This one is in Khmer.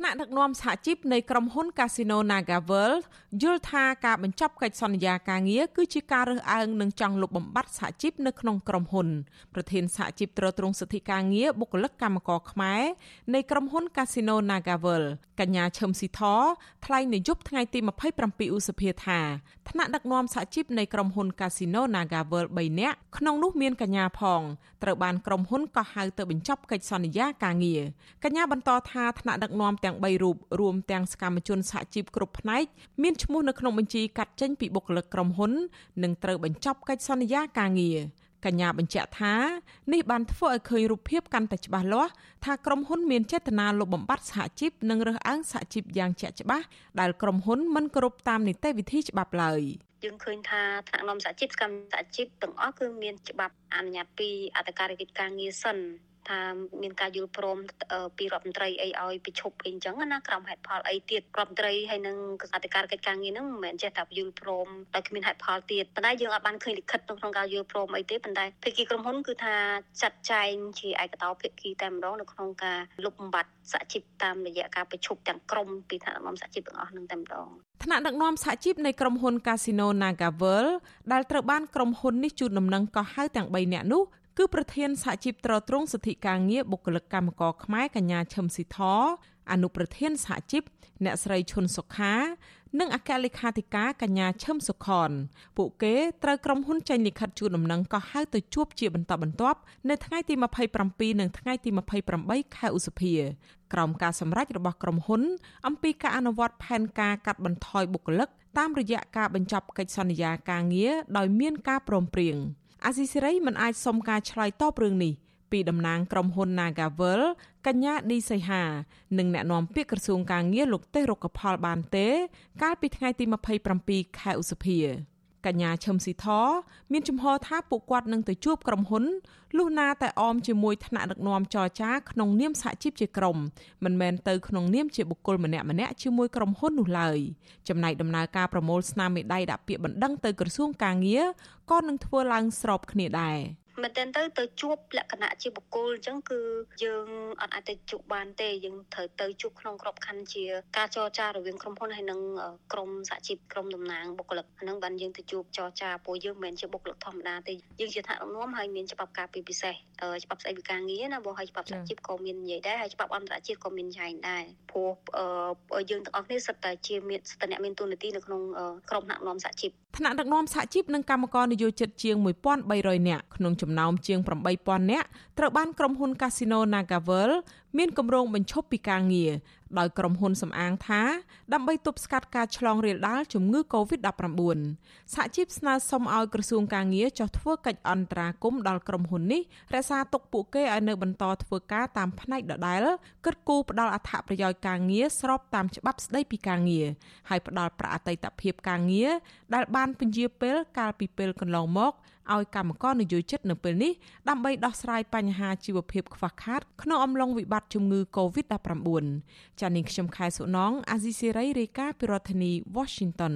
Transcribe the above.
ថ្នាក់ដឹកនាំសហជីពនៃក្រុមហ៊ុន Casino NagaWorld យល់ថាការបញ្ចប់កិច្ចសន្យាការងារគឺជាការរើសអើងនិងចង់លុបបំបាត់សហជីពនៅក្នុងក្រុមហ៊ុនប្រធានសហជីពត្រួតត្រងសិទ្ធិការងារបុគ្គលិកកម្មករខ្មែរនៃក្រុមហ៊ុន Casino NagaWorld កញ្ញាឈឹមស៊ីធថ្លែងនៅយប់ថ្ងៃទី27ឧសភាថាថ្នាក់ដឹកនាំសហជីពនៃក្រុមហ៊ុន Casino NagaWorld 3នាក់ក្នុងនោះមានកញ្ញាផងត្រូវបានក្រុមហ៊ុនកោះហៅទៅបញ្ចប់កិច្ចសន្យាការងារកញ្ញាបន្តថាថ្នាក់ដឹកនាំទាំង3រូបរួមទាំងសកម្មជនសហជីពគ្រប់ផ្នែកមានឈ្មោះនៅក្នុងបញ្ជីកាត់ចេញពីបុគ្គលិកក្រុមហ៊ុននិងត្រូវបញ្ចប់កិច្ចសន្យាការងារកញ្ញាបញ្ជាក់ថានេះបានធ្វើឲ្យឃើញរូបភាពកាន់តែច្បាស់លាស់ថាក្រុមហ៊ុនមានចេតនាលុបបំបាត់សហជីពនិងរើសអើងសហជីពយ៉ាងជាក់ច្បាស់ដែលក្រុមហ៊ុនមិនគោរពតាមនីតិវិធីច្បាប់ឡើយយើងឃើញថាថ្នាក់នាំសហជីពសកម្មសហជីពទាំងអស់គឺមានច្បាប់អនុញ្ញាតពីអធិការកិច្ចការងារសិន ថាមានការយល់ព្រមពីរដ្ឋមន្ត្រីអីឲ្យប្រជុំអីអញ្ចឹងណាក្រោមហេតុផលអីទៀតរដ្ឋមន្ត្រីហើយនឹងអធិការកិច្ចការងារហ្នឹងមិនមែនចេះតែយល់ព្រមដោយគ្មានហេតុផលទៀតប៉ុន្តែយើងអាចបានឃើញលិខិតក្នុងការយល់ព្រមអីទេប៉ុន្តែភាគីក្រុមហ៊ុនគឺថាចាត់ចែងជាឯកតោភាគីតែម្ដងនៅក្នុងការលុបបំបាត់សហជីពតាមរយៈការប្រជុំទាំងក្រុមពីថ្នាក់ដឹកនាំសហជីពទាំងអស់នឹងតែម្ដងថ្នាក់ដឹកនាំសហជីពនៃក្រុមហ៊ុន Casino NagaWorld ដែលត្រូវបានក្រុមហ៊ុននេះជូនដំណឹងកោះហៅទាំង3នាក់នោះ គឺប្រធានសហជីពត្រួតត្រងសិទ្ធិការងារបុគ្គលិកកម្មករខ្មែរកញ្ញាឈឹមស៊ីធអនុប្រធានសហជីពអ្នកស្រីឈុនសុខា និងអគ្គលេខាធិការកញ្ញាឈឹមសុខន ពួកគេត្រូវក្រុមហ៊ុនចេញលិខិតជូនដំណឹងក៏ហៅទៅជួបជាបន្តបន្ទាប់នៅថ្ងៃទី27និងថ្ងៃទី28ខែឧសភាក្រោមការសម្រេចរបស់ក្រុមហ៊ុន អំពីការអនុវត្តផែនការកាត់បន្ថយបុគ្គលិកតាមរយៈការបញ្ចប់កិច្ចសន្យាការងារដោយមានការព្រមព្រៀង។ អាស៊ីសេរីមិនអាចសុំការឆ្លើយតបរឿងនេះពីតំណាងក្រុមហ៊ុន Nagavel កញ្ញាឌីសីហា និងអ្នកនាំពាក្យក្រសួងការងារលោកទេសរុក្ខផលបានទេ កាលពីថ្ងៃទី27ខែឧសភា កញ្ញាឈឹមស៊ីធមានជំហរថាពួកគាត់នឹងទៅជួបក្រុមហ៊ុនលុះណាតែអមជាមួយថ្នាក់ដឹកនាំចរចាក្នុងនាមសហជីពជាក្រុមមិនមែនទៅក្នុងនាមជាបុគ្គលម្នាក់ម្នាក់ជាមួយក្រុមហ៊ុននោះឡើយចំណែកដំណើរការប្រមូលស្នាមមេដៃដាក់ពាក្យបណ្ដឹងទៅក្រសួងការងារក៏នឹងធ្វើឡើងស្របគ្នាដែរ មែនតើទៅទៅជួបលក្ខណៈជាបុគ្គលអញ្ចឹងគឺយើងអត់អាចទៅជួបបានទេយើងត្រូវទៅជួបក្នុងក្របខ័ណ្ឌជាការចរចារវាងក្រុមហ៊ុនហើយនិងក្រុមសហជីពក្រុមតំណាងបុគ្គលិកហ្នឹងបានយើងទៅជួបចរចាពួកយើងមិនមែនជាបុគ្គលិកធម្មតាទេយើងជាថ្នាក់ដឹកនាំហើយមានច្បាប់ការពីពិសេសច្បាប់ស្តីពីការងារណាបងហើយច្បាប់សហជីពក៏មាននិយាយដែរហើយច្បាប់អន្តរជាតិក៏មានចែងដែរព្រោះយើងទាំងអស់គ្នាសិតតែជាមានសិតតែអ្នកមានទូនាទីនៅក្នុងក្រុមថ្នាក់ដឹកនាំសហជីពថ្នាក់ដឹកនាំសហជីពនិងកម្មករនយោជិតជាង1300នាក់ក្នុងចំណោមជាង8000នាក់ត្រូវបានក្រុមហ៊ុន Casino NagaWorld មានគម្រោងបញ្ឈប់ពីការងារដោយក្រុមហ៊ុនសំអាងថាដើម្បីទប់ស្កាត់ការឆ្លងរាលដាលជំងឺ Covid-19 សហជីពស្នើសុំឲ្យក្រសួងការងារចុះធ្វើកិច្ចអន្តរាគមន៍ដល់ក្រុមហ៊ុននេះរក្សាទុកពួកគេឲ្យនៅបន្តធ្វើការតាមផ្នែកដដែលគិតគូរផ្ដល់អត្ថប្រយោជន៍ការងារស្របតាមច្បាប់ស្តីពីការងារហើយផ្ដល់ប្រាក់អតីតភាពការងារដែលបានពន្យាពេលកាលពីពេលកន្លងមកឲ្យកម្មករនយោជិតនៅពេលនេះដើម្បីដោះស្រាយបញ្ហាជីវភាពខ្វះខាតក្នុងអំឡុងវិបត្តិជំងឺ Covid-19 ចា៎នាងខ្ញុំខែសុណងអាស៊ីសេរីរាយការណ៍ពីរដ្ឋធានី Washington